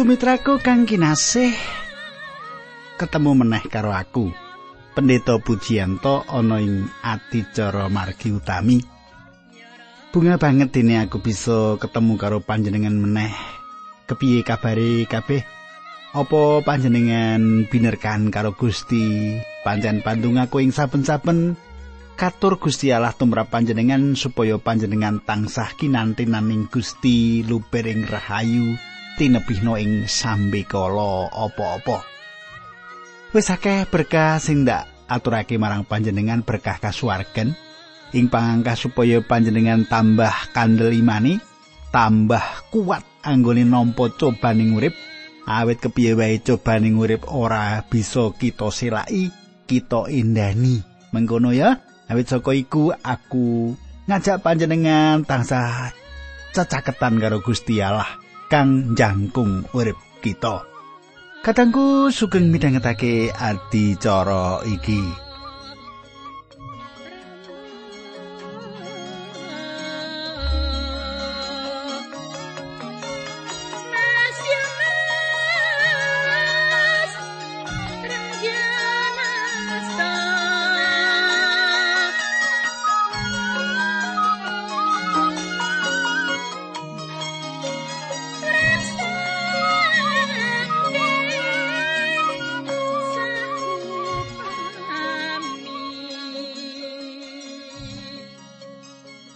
Sumitraku kang kinasih ketemu meneh karo aku. Pendeta Pujianto ana ing adicara margi utami. Bunga banget dene aku bisa ketemu karo panjenengan meneh. Kepiye kabare kabeh? Apa panjenengan binerkan karo Gusti? Pancen pandung aku ing saben-saben katur Gusti Allah tumrap panjenengan supaya panjenengan tansah kinantenan ing Gusti lubering rahayu tinebihno ing sambe kala apa-apa. Wis akeh berkah sing ndak aturake marang panjenengan berkah kasuwarken ing pangangkah supaya panjenengan tambah kandel imani, tambah kuat anggone nampa cobaning urip. Awit kepiye wae cobaning urip ora bisa kita selaki, kita indani. Mengkono ya. Awit saka iku aku ngajak panjenengan tansah cecaketan karo Gusti Allah kang jangkung urip kita. Katangku sugeng midhangetake adicara iki.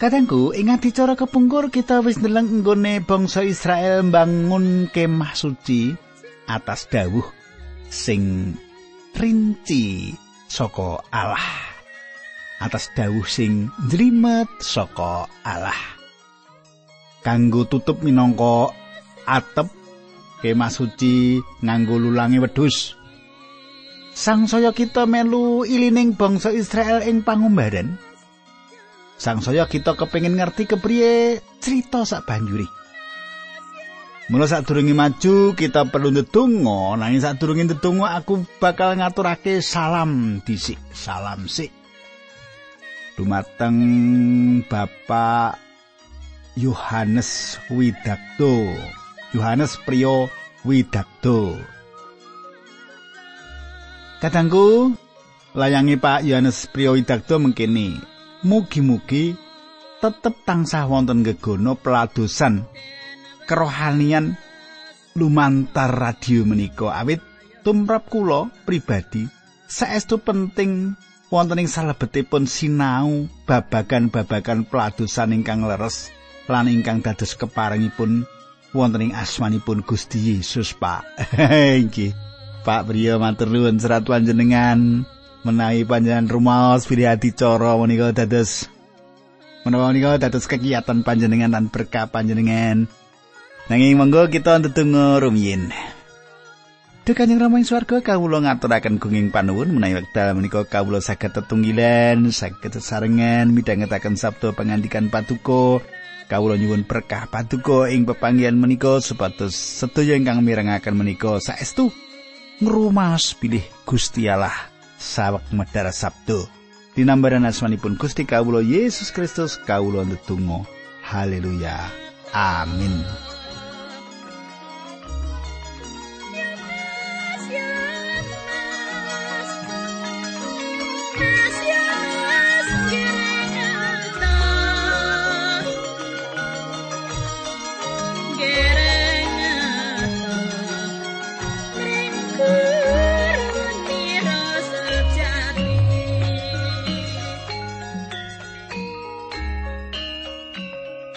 Kadangku ing adicara kepungkur kita wis ndeleng nggone bangsa Israel mbangun kemah suci atas dawuh sing rinci saka Allah. Atas dawuh sing njlimet saka Allah. Kanggo tutup minangka atep kemah suci nganggo lulangi wedhus. Sang saya kita melu ilining bangsa Israel ing pangumbaran. Sang saya kita kepingin ngerti kepriye cerita sak banjuri. Mula sak durungi maju kita perlu ndedonga, nanging sak durungi ndedonga aku bakal ngaturake salam disik, salam sik. Dumateng Bapak Yohanes Widakto. Yohanes Priyo Widakto. Kadangku layangi Pak Yohanes Priyo Widakto mengkini mugi-mugi tetep tansah wonten gegono peladosan kerohanian lumantar radio menika. Awit tumrap kula pribadi saestu penting wonten ing salebetipun sinau babagan-babagan peladosan ingkang leres lan ingkang dados keparingipun wonten ing asmanipun Gusti Yesus Pak. Nggih. Pak Priyo matur nuwun serat panjenengan menawi panjenengan rumaos pilih hati coro menika dados menawa menika dados kegiatan panjenengan dan berkah panjenengan. Nanging monggo kita ndedonga rumiyin. Duh Kanjeng Rama ing swarga kawula ngaturaken gunging panuwun menawi wekdal menika kawula saged tetunggilan, saged sesarengan midhangetaken sabda pangandikan patuko. Kawula nyuwun berkah patuko ing pepanggihan menika supados sedaya ingkang mirengaken menika saestu ngrumas pilih Gusti Allah sawek medhar sabdo dinambaran asmanipun Gusti kawula Yesus Kristus kawula ndedonga. Haleluya. Amin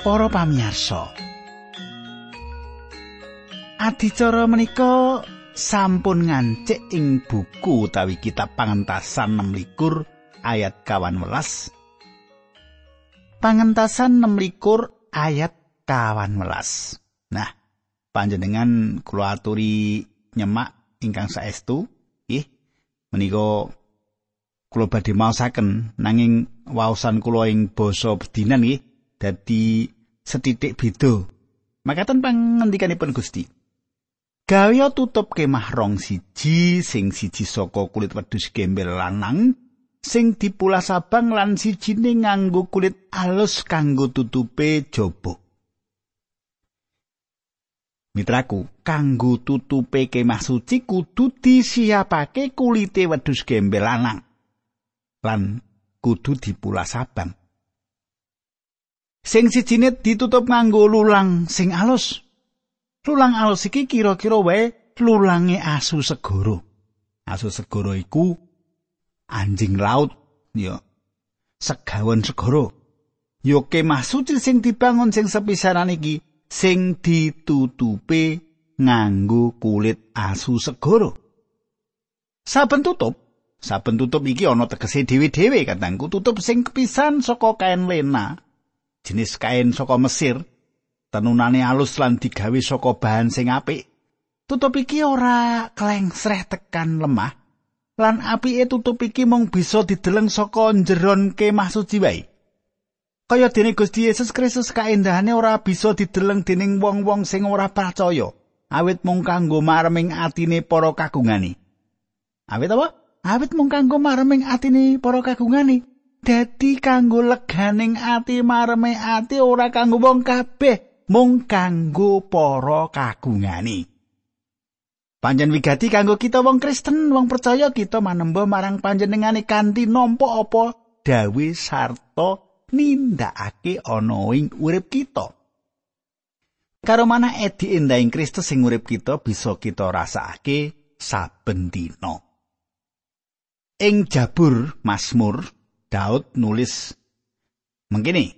para pamirsa. Adicara menika sampun ngancik ing buku utawi kitab pangentasan 6 ayat kawan welas. Pangentasan 6 ayat kawan welas. Nah, panjenengan kula aturi nyemak ingkang saestu, nggih. Menika kula badhe maosaken nanging waosan kula ing basa bedinan nggih dadi setitik beda. Makaten pangendikanipun Gusti. Gawe tutup kemah rong siji sing siji saka kulit wedhus gembel lanang sing dipulas abang lan sijine nganggo kulit alus kanggo tutupe jaba. Mitraku, kanggo tutupe kemah suci kudu disiapake kulite wedhus gembel lanang. Lan kudu dipulas abang. Sing sijine ditutup nganggo lulang sing alus. Lulang alus iki kira-kira wae lulange asu segoro. Asu segoro iku anjing laut ya segawan segoro. Yo kemah suci sing dibangun sing sepisanan iki sing ditutupe nganggo kulit asu segoro. Saben tutup, saben tutup iki ana tegese dhewe-dhewe katangku tutup sing kepisan saka kain lena, jenis kain saka Mesir, tenunane alus lan digawe saka bahan sing apik. Tutup iki ora klengsreh tekan lemah, lan apike tutup iki mung bisa dideleng saka njeron kemah suci wae. Kaya dene Gusti Yesus Kristus kaendahane ora bisa dideleng dening wong-wong sing ora percaya, awit mung kanggo marming atine para kagungane. Awit apa? Awit mung kanggo marming atine para kagungane. Dadi kanggo leganing ati marme ati ora kanggo wong kabeh, mung kanggo para kagungane. Panjen wigati kanggo kita wong Kristen, wong percaya kita manemba marang panjenengane kanthi nampa apa dawe sarta nindakake ana ing urip kita. Karo mana edi endahing Kristus sing urip kita bisa kita rasakake saben dina. Ing Jabur Mazmur Daud nulis mengkini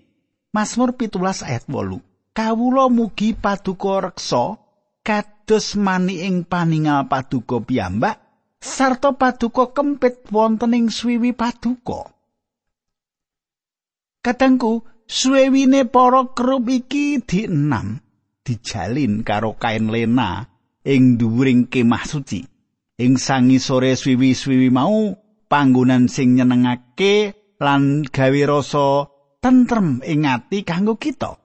Mazmur pitulas ayat 8 Kawula mugi paduka reksa kados mani ing paningal paduka piyambak sarta paduka kempit wonten ing swiwi paduka. Katengku, suwewine para kerup iki dienam, dijalin karo kain lena ing dhuwuring kemah suci. Ing sangi sore swiwi-swiwi mau panggonan sing nyenengake lan gawe rasa tentrem ing ati kanggo kita.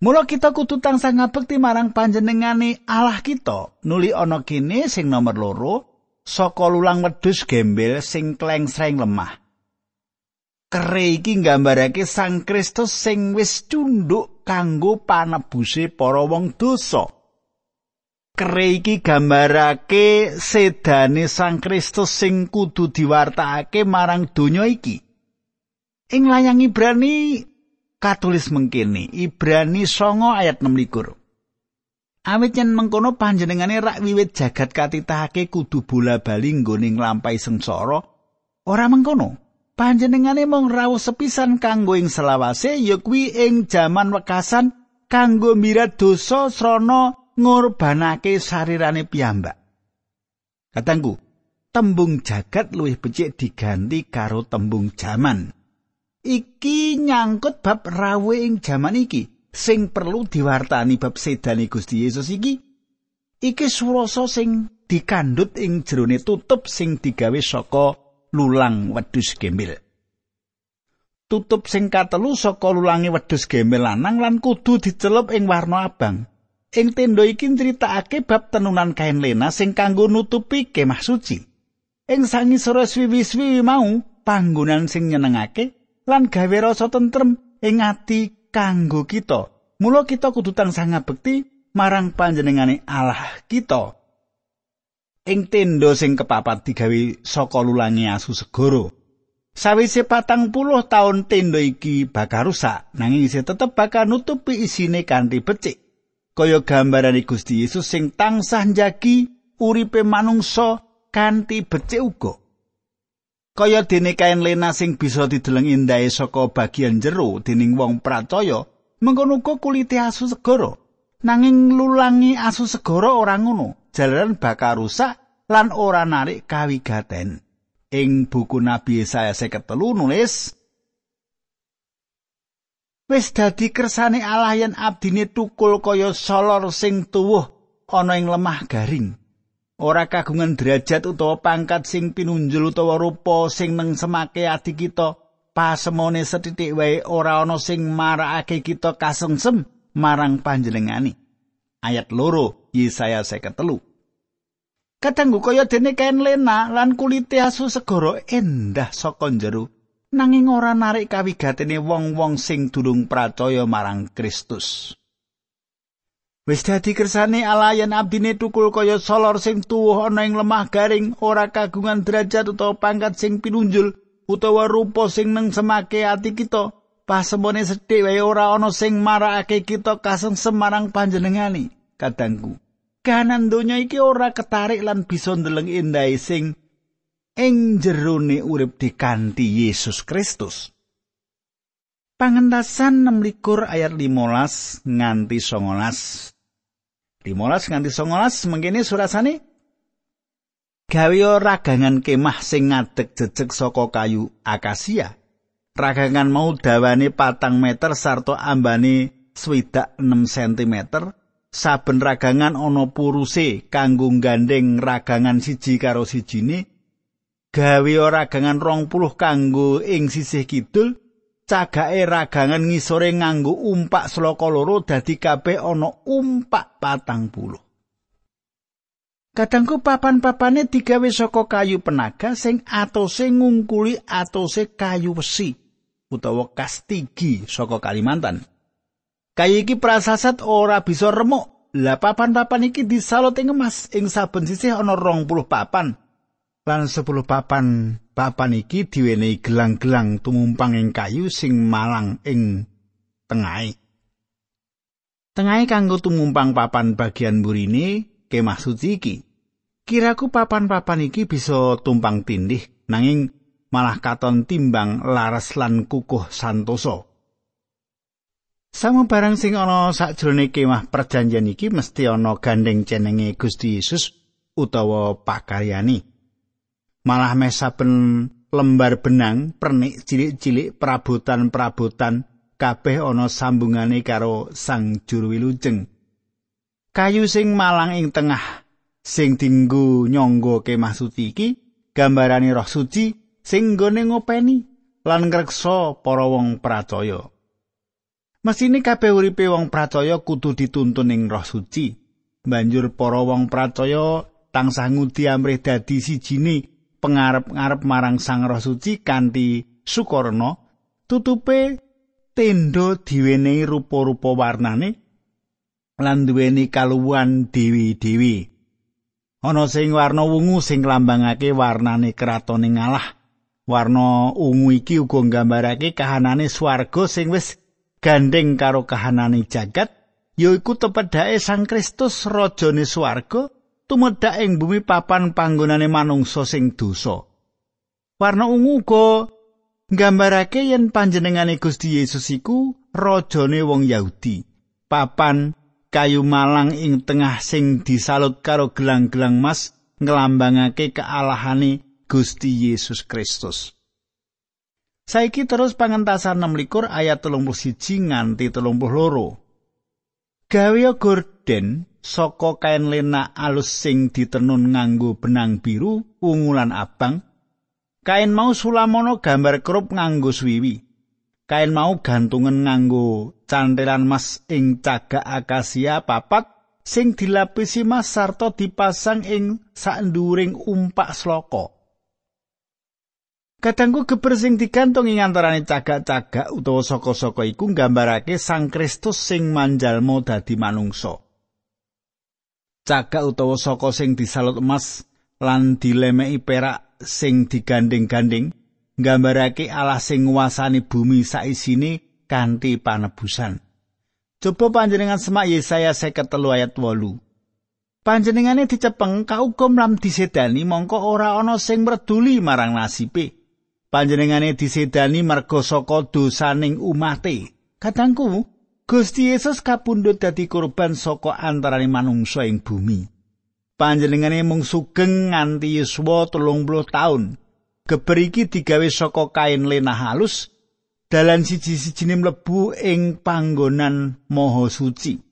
Mula kita kudu tansah ngabekti marang panjenengane Allah kita. Nuli ana kene sing nomor loro saka lulang wedhus gembel sing klengsreng lemah. kere iki nggambarake Sang Kristus sing wis tunduk kanggo panebuse para wong dosa. Kere iki gambarake sedane Sang Kristus sing kudu diwartakake marang donya iki. Ing layang Ibrani katulis mengkene, Ibrani 9 ayat 6 Awit yen mengkono panjenengane rak wiwit jagat katitahake kudu bola-bali nggone nglampahi sengsara, ora mengkono. panjenengane mung rawuh sepisan kanggo ing selawase ya kuwi ing jaman wekasan kanggo mirat dosa srana ngorbanake sarirane piyambak. Katanggu, tembung jagat luwih becik diganti karo tembung jaman. Iki nyangkut bab rawuh ing jaman iki sing perlu diwartani bab sedane Gusti Yesus iki. Iki surasa sing dikandhut ing jerone tutup sing digawe saka lulang wedhus gembel. Tutup sing katelu saka lulange wedhus gembel lanang lan kudu dicelup ing warna abang. Ing tenda iki critakake bab tenunan kain lena sing kanggo nutupi kemah suci. Ing sangisore swiwi-swiwi mau panggonan sing nyenengake lan gawe rasa tentrem ing ati kanggo kita. Mula kita kudu tansah ngabekti marang panjenengane Allah kita. ing tenda sing kepapat digawe saka lulangi asu segoro. Sawise patang puluh taun tenda iki bakal rusak, nanging isih tetep bakal nutupi isine kanthi becik. Kaya gambaran Gusti Yesus sing tansah njagi uripe manungsa kanthi becik uga. Kaya dene kain lena sing bisa dideleng indahe saka bagian jero dening wong pracaya, mengkono uga kulite asu segoro. Nanging lulangi asu segoro ora ngono. jalaran bakal rusak lan ora narik kawigaten. Ing buku Nabi Yesaya 53 nulis Wis dadi kersane Allah yen abdine tukul kaya solor sing tuwuh ana ing lemah garing. Ora kagungan derajat utawa pangkat sing pinunjul utawa rupa sing neng semake ati kita pasemone setitik wae ora ana sing marakake kita kasengsem marang panjenengane. Ayat loro Yesaya 53 Kadangku kaya dene kain lena lan kulite asu segara endah saka jero nanging ora narik kawigatene wong-wong sing durung percaya marang Kristus. Wis dadi kersane Allah yen abdine tukul kaya solor sing tuwuh ana ing lemah garing ora kagungan derajat utawa pangkat sing pinunjul utawa rupa sing neng semake ati kita. Pasemone sedhik wae ora ana sing marakake kita kaseng semarang panjenengani kadangku. Kanan donya iki ora ketarik lan bisa ndeleng endahe sing ing jerone urip dikanthi Yesus Kristus. Pangentasan 16 ayat 15 nganti 19 15 nganti 19 mengkene surasane gawe ragangan kemah sing ngadeg jejeg saka kayu akasia. Ragangan mau dawane patang meter sarta ambane swidak 6 cm. Saben ragangan ana puruse kanggo gandeng ragangan siji karo sijine. Gawe ragangan rong puluh kanggo ing sisih kidul cagake ragangan ngisore nganggo umpak sloka loro dadi kabeh ana umpak patang puluh. Kadangku papan-papane digawe saka kayu penaga sing atose ngungkuli atose kayu besi utawa kastigi saka Kalimantan. Kayu iki prasasat ora bisa remuk. Lah papan-papan iki disalut ing emas ing saben sisih ana 20 papan. Lan 10 papan papan iki diwenehi gelang-gelang tumumpang ing kayu sing malang ing tengahe. Tengahe kanggo tumumpang papan bagian burine kemah suci iki. Kiraku papan-papan iki bisa tumpang tindih nanging malah katon timbang laras lan kukuh santoso. Sama barang sing ana sakjroning kemah perjanjian iki mesti ana gandeng cenenge Gusti Yesus utawa pakaryani. Malah meh saben lembar benang pernik cilik-cilik perabotan-perabotan kabeh ana sambungane karo sang juru wilujeng kayu sing malang ing tengah sing dinggo nyangga kemah suci iki gambarane roh suci sing nggone ngopeni lan ngreksa para wong percaya Mesine kabeh uripe wong percaya kudu dituntun ing roh suci. Banjur para wong percaya tansah ngudi amrih dadi sijine pengarep-ngarep marang Sang Roh Suci kanthi sukarna tutupe tenda diwenehi rupa-rupa warnane lan duweni kaluwan dewi-dewi. Ana sing warna wungu sing lambangake warnane kratoning Allah. Warna ungu iki uga nggambarake kahanane swarga sing wis gandeng karo kahanane jagat, yaiku tepedhake Sang Kristus rajane swarga tumedhak ing bumi papan panggonane manungsa sing dosa. Warna ungu uga nggambarake yen panjenengane Gusti Yesus iku rajane wong Yahudi. Papan kayu malang ing tengah sing disalut karo gelang-gelang mas ngelambangake kealahane Gusti Yesus Kristus. Saiki terus pangentasan 6 ayat 31 nganti 32. Gawe gorden saka kain lena alus sing ditenun nganggo benang biru ungulan abang. Kain mau sulamono gambar kerup nganggo swiwi. Kain mau gantungan nganggo cantelan mas ing cagak akasia papat sing dilapisi mas sarta dipasang ing sanduring umpak sloko. Kadangku geber sing digantung ing antarane cagak-cagak utawa saka-saka iku nggambarake Sang Kristus sing manjalma dadi manungsa. Cagak utawa saka sing disalut emas lan dilemeki perak sing digandeng-gandeng nggambarake Allah sing nguasani bumi saisine kanthi panebusan. Coba panjenengan semak Yesaya 53 ayat 8. Panjenengane dicepeng kaukum lam disedani mongko ora ana sing merduli marang nasibe. Panjenengane disedani merga saka dosaning umate. Kadangku, Gusti Yesus kapundhut dadi korban saka antaraning manungsa ing bumi. Panjenengane mung sugeng nganti yuswa 30 taun. Geber iki digawe saka kain lena halus dalan siji-sijine mlebu ing panggonan maha suci.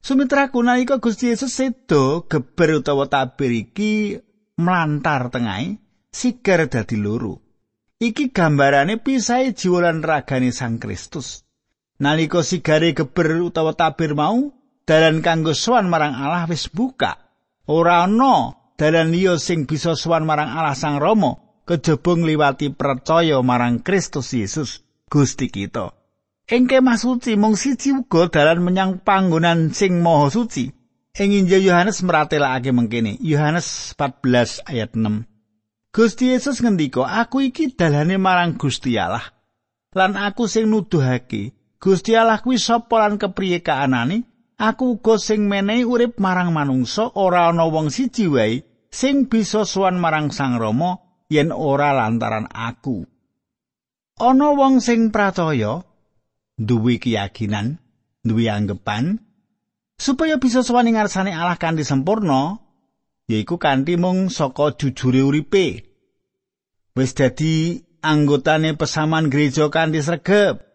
Sumitra kunalika Gusti Yesus sedo geber utawa tabir iki mlantar tengahe sigar dadi loro. Iki gambarane pisahe jiwa lan ragane Sang Kristus. Nalika sigare geber utawa tabir mau, dalan kanggo sowan marang Allah wis buka. Ora ana dalan liya sing bisa sowan marang Allah Sang Rama kejaba ngliwati percaya marang Kristus Yesus Gusti kita. Ing kemah suci mung siji uga dalan menyang panggonan sing maha suci. Ing Injil Yohanes mratelakake mengkene, Yohanes 14 ayat 6. Gusti Yesus ngendika, "Aku iki dalane marang Gusti Allah." Lan aku sing nuduhake, Gusti Allah kuwi sapa lan kepriye kaanane? Aku uga sing menehi urip marang manungsa, ora ana wong siji wae sing bisa sowan marang Sang Rama yen ora lantaran aku. Ana wong sing pracaya duwe keyakinan, duwe anggepan supaya bisa sowan ing ngarsane Allah kanthi sempurna, yaiku kanthi mung saka jujure uripe. Wis dadi anggotane pesaman gereja kanthi sregep.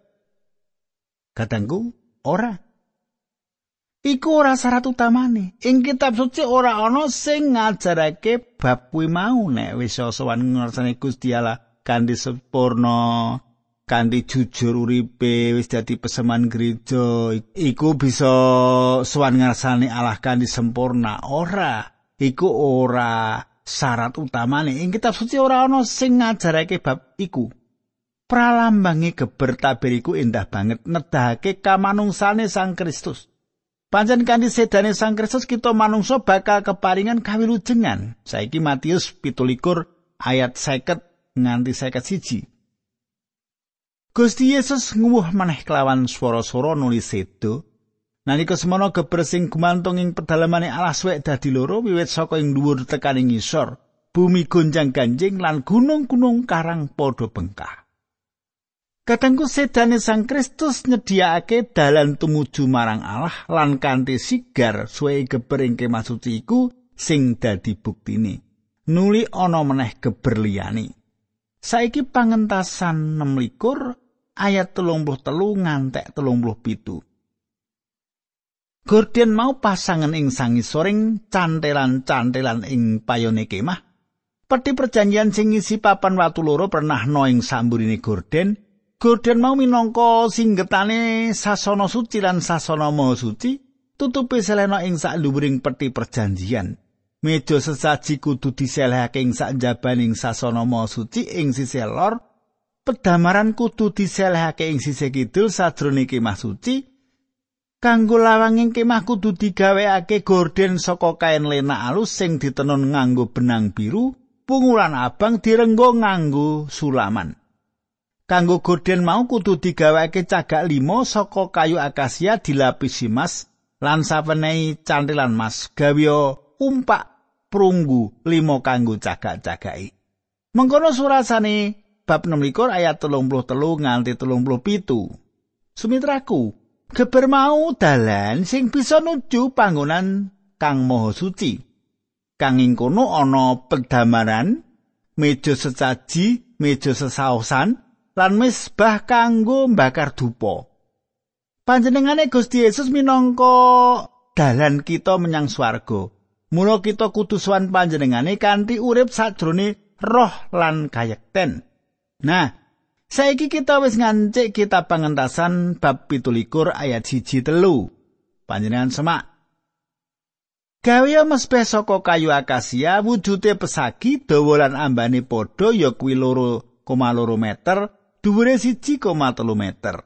Katangku, ora. Iku ora syarat utamane. Ing kitab suci ora ana sing ngajarake bab kuwi mau nek wis sowan ngarsane Gusti Allah kanthi sempurna. kanthi jujur uripe wis dadi peseman gereja iku bisa sowan ngarsane Allah kanthi sempurna ora iku ora syarat utamane ing kitab suci ora ana sing ngajarake bab iku pralambange geber tabir iku endah banget nedahake kamanungsane Sang Kristus Pancen kanthi sedane Sang Kristus kita manungsa bakal keparingan kawilujengan saiki Matius 17 ayat 50 nganti 51 Gusti Yesus nguwuh maneh kelawan swara-swara nulis sedo. Nalika semono geber sing gumantung ing pedalamane Allah suwek dadi loro wiwit saka ing dhuwur tekaning ngisor, bumi gonjang-ganjing lan gunung-gunung karang padha bengkah. Kadangku sedane Sang Kristus nyediakake dalan tumuju marang Allah lan kanthi sigar suwe geber ing kemah suci iku sing dadi buktine. Nuli ana meneh geber liyane. Saiki pangentasan 6 ayat telung puluh telu ngantek telung puluh mau pasangan ing sangi soring cantelan-cantelan ing payone kemah. Peti perjanjian sing ngisi papan watu loro pernah no ing samburine gorden. Gorden mau minangka singgetane sasana suci lan sasana maha suci. Tutupi selena ing sak luburing peti perjanjian. Meja sesaji kudu diselehake ing sak jabaning sasana maha suci ing sisih lor pedamaran kudu diselehake ing sisih kidul sajroning kemah suci kanggo lawanging kemah kudu digawekake gorden saka kain lena alus sing ditenun nganggo benang biru pungulan abang direnggo nganggo sulaman kanggo gorden mau kudu digawekake cagak limo saka kayu akasia dilapisi mas lan sapenehi cantilan mas gawe umpak prunggu limo kanggo cagak-cagaki mengkono surasane bab 16 ayat 33 nganti 37. Sumitraku, geber mau dalan sing bisa nuju panggonan kang maha suci. Kang ing kono ana pedamaran, meja sesaji, meja sesaosan, lan misbah kanggo mbakar dupa. Panjenengane Gusti Yesus minangka dalan kita menyang swarga. Mula kita kudu sowan panjenengane kanthi urip sajroning roh lan kayekten. Nah, saiki kita wis ngancik kitab pangentasan bab 17 ayat 1 telu. Panjenengan semak. Gawe mesbeh saka kayu akasia wujude pesagi dawa lan ambane padha ya kuwi loro koma loro meter, dhuwure siji koma telu meter.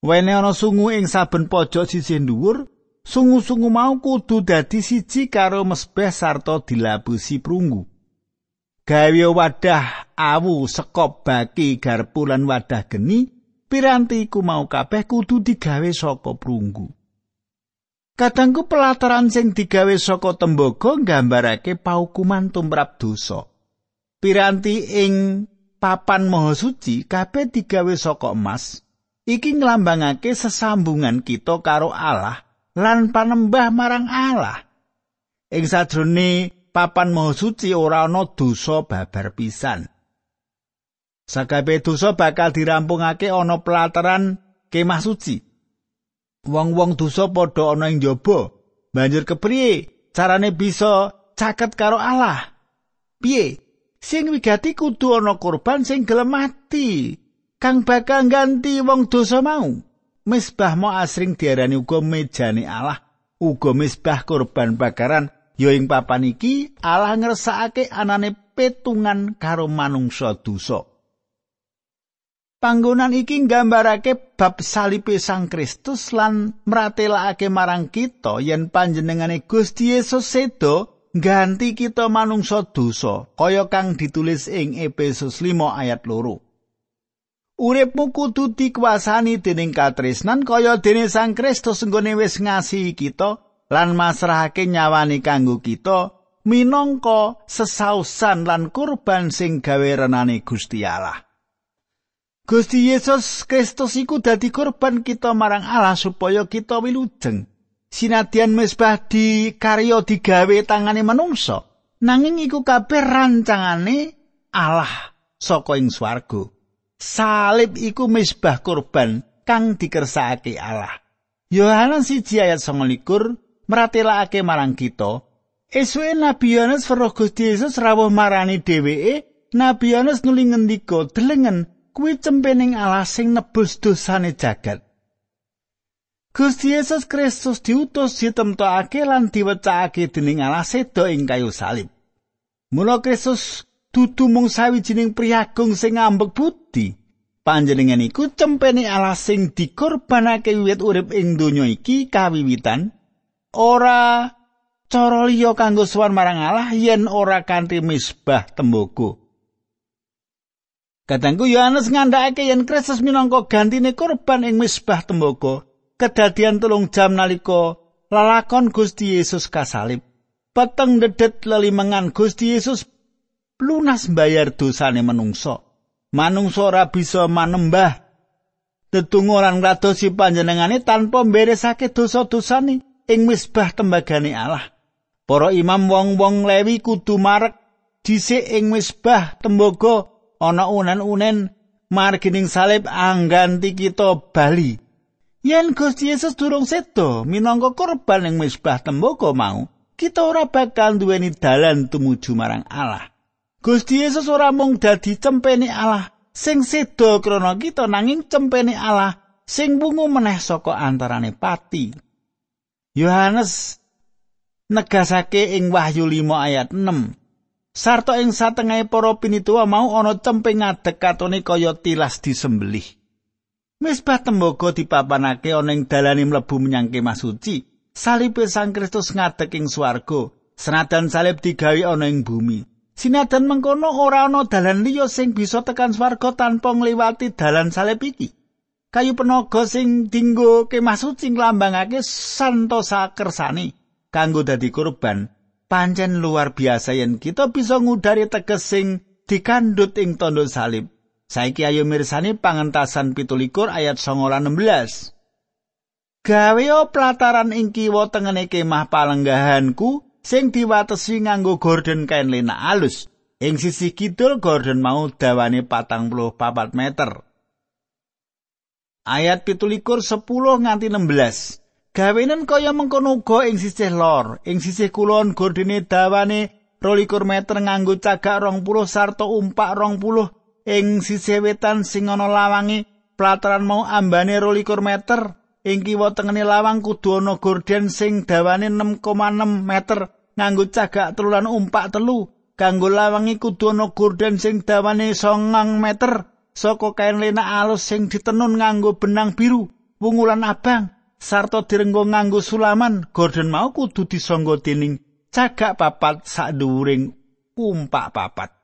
Wene ana sungu ing saben pojok sisih dhuwur, sungu-sungu mau kudu dadi siji karo mesbeh sarta dilabusi prunggu. gawe wadah awu sekop baki garpu lan wadah geni piranti iku mau kabeh kudu digawe saka prunggu kadangku pelataran sing digawe saka tembaga nggambarake paukuman tumrap dosa piranti ing papan maha suci kabeh digawe saka emas iki nglambangake sesambungan kita karo Allah lan panembah marang Allah ing sajroning papan maha suci ora ana dosa babar pisan. Sakabeh dosa bakal dirampungake ana pelataran kemah suci. Wong-wong dosa padha ana ing njaba. Banjur kepriye carane bisa caket karo Allah? Piye? Sing wigati kudu ana korban sing gelem mati. Kang bakal ganti wong dosa mau. Misbah mau asring diarani uga mejane Allah, uga misbah korban bakaran Ya ing papan iki Allah ngersakake anane petungan karo manungsa dosa. Panggonan iki nggambarake bab salipe Sang Kristus lan mratelakake marang kita yen panjenengane Gusti Yesus seda ganti kita manungsa dosa kaya kang ditulis ing Efesus 5 ayat loro. Uripmu kudu dikuasani dening katresnan kaya dene Sang Kristus nggone wis ngasihi kita lan masrahake nyawani kanggo kita minangka sesausan lan kurban sing gawe renane Gusti Allah. Gusti Yesus Kristus iku dadi korban kita marang Allah supaya kita wilujeng. Sinadyan mesbah di karya digawe tangane manungsa, nanging iku kabeh rancangane Allah saka ing swarga. Salib iku mesbah korban kang dikersakake Allah. Yohanes 1 ayat 29 meratelakake marang kita, Esuwe Nabi Yohanes weruh Gusti Yesus rawuh marani dheweke, Nabi Yohanes nuli ngendika, "Delengen kuwi cempening Allah sing nebus dosane jagat. Gusti Yesus Kristus diutus ditemtokake lan diwecakake dening Allah seda ing kayu salib. Mula Kristus dudu mung sawijining priagung sing ngambek budi. Panjenengan iku cempene Allah sing dikorbanake wiwit urip ing donya iki kawiwitan ora cara liya kanggo suwan marang Allah yen ora kanthi misbah tembogo. Kadangku Yohanes ngandhakake yen Kristus minangka gantine korban ing misbah tembaga, kedadian tulung jam nalika lalakon Gusti Yesus kasalib. Peteng dedet lelimengan Gusti Yesus lunas bayar dosane manungsa. Manungsa ora bisa manembah tetunggu lan ngladosi panjenengane tanpa mberesake dosa-dosane ing misbah tembagane Allah. Para imam wong-wong Lewi kudu marek dhisik ing misbah tembaga ana unen-unen margining salib angganti kita bali. Yen Gusti Yesus durung sedo minangka korban ing misbah tembaga mau, kita ora bakal duweni dalan tumuju marang Allah. Gusti Yesus ora mung dadi cempeni Allah sing sedo krana kita nanging cempeni Allah sing wungu meneh saka antarane pati. Yohanes negasake ing Wahyu 5 ayat 6. Sarta ing satengahe para pinituwa mau ana cemping ngadeg katone kaya tilas disembelih. Misbah tembaga dipapanake ana ing dalane mlebu menyang kemah suci. Salib Sang Kristus ngadeg ing swarga. Senajan salib digawe ana ing bumi. Sinadan mengkono ora ana dalan liya sing bisa tekan swarga tanpa ngliwati dalan salib iki. Kayu penaga sing dinggo kemah suci nglambangake santosa kersane kanggo dadi kurban pancen luar biasa yen kita bisa ngudari teges sing dikandut ing tondo salib. Saiki ayo mirsani pangentasan pitulikur ayat songola 16. Gaweo pelataran ing kiwa tengene kemah palenggahanku sing diwatesi nganggo gorden kain lena alus. Ing sisi kidul gorden mau dawane patang puluh papat meter. Ayat pitulikur 10 nganti 16. Gawenen kaya mengkono uga ing sisih lor, ing sisih kulon gordene dawane 22 meter nganggo cagak 20 sarta umpak 20 ing sisih wetan sing ana lawange plataran mau ambane 22 meter. Ing kiwa tengene lawang kudu ana gorden sing dawane 6,6 meter nganggo cagak telulan umpak telu. Kanggo lawange kudu ana gorden sing dawane 9 meter. Saka kain lena alus sing ditenun nganggo benang biru wungulan abang. Sarta direnggo nganggo sulaman gorden mau kudu disangga dening cagak papat sak dhuwuring umpak papat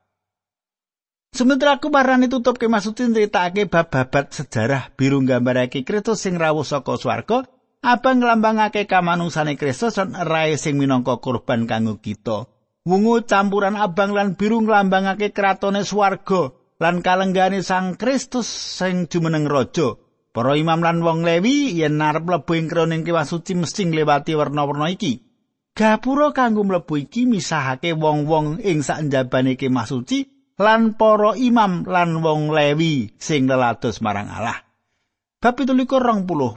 Sementara aku marani tutup ke maksudin ceritake bab-babat sejarah biru nggambarake Kristus sing rawuh saka swarga apa nglambangake kamanungsane Kristus lan rae sing minangka korban kanggo kita wungu campuran abang lan biru nglambangake kratone swarga lan kalenggane Sang Kristus sing jumeneng raja Para imam lan wong Lewi yen arep mlebu ing kroning kewah suci mesti ngliwati werna-werna iki. Gapura kanggo mlebu iki misahake wong-wong ing sakjabane kemah suci lan para imam lan wong Lewi sing lelados marang Allah. Bab 17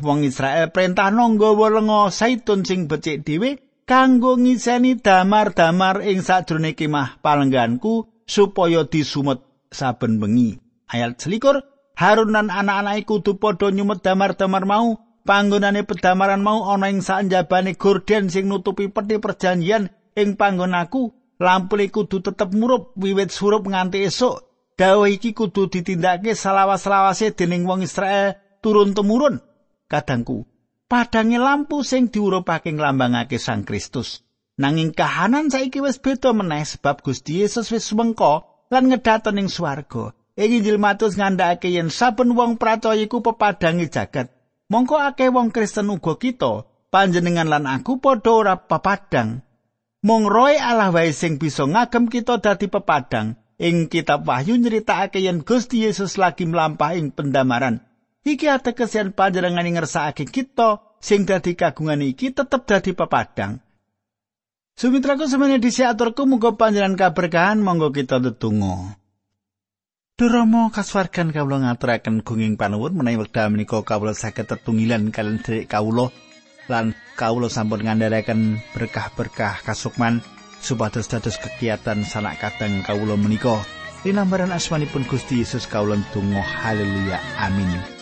wong Israel perintah nggawa lenga saitun sing becik dhewe kanggo ngiseni damar-damar ing sajroning kemah palengganku supaya disumet saben bengi. Ayat selikur Harun lan anak-anake kudu padha nyumet damar-damar mau. Panggonane pedamaran mau ana ing sanjabane gorden sing nutupi peti perjanjian ing panggonaku. Lampu kudu tetep murup wiwit surup nganti esuk. dawuh iki kudu ditindakake salawas-lawase dening wong Israel turun temurun. Kadangku, padange lampu sing diurupake nglambangake Sang Kristus. Nanging kahanan saiki wis beda meneh sebab Gusti Yesus wis wengko lan ngedhaton ing swarga. Ing Injil Matius ngandhakake yen saben wong percaya iku pepadange jagat. Mongko akeh wong Kristen uga kita, panjenengan lan aku padha ora pepadang. Mong roe Allah wae sing bisa ngagem kita dadi pepadang. Ing kitab Wahyu nyritakake yen Gusti Yesus lagi mlampah ing pendamaran. Iki ateges yen panjenengan ngersakake kita sing dadi kagungan iki tetep dadi pepadang. Sumitraku semene dhisik aturku muga panjenengan kaberkahan monggo kita tetunggu. Durama kaswargan kawula ngaturaken gunging panuwun menawi wekdal menika kawula saged tetunggilan kalian dherek kawula lan kawula sampun ngandharaken berkah-berkah kasukman supados dados kegiatan sanak kadang kawula menika. Linambaran asmanipun Gusti Yesus kawula tunggu haleluya. Amin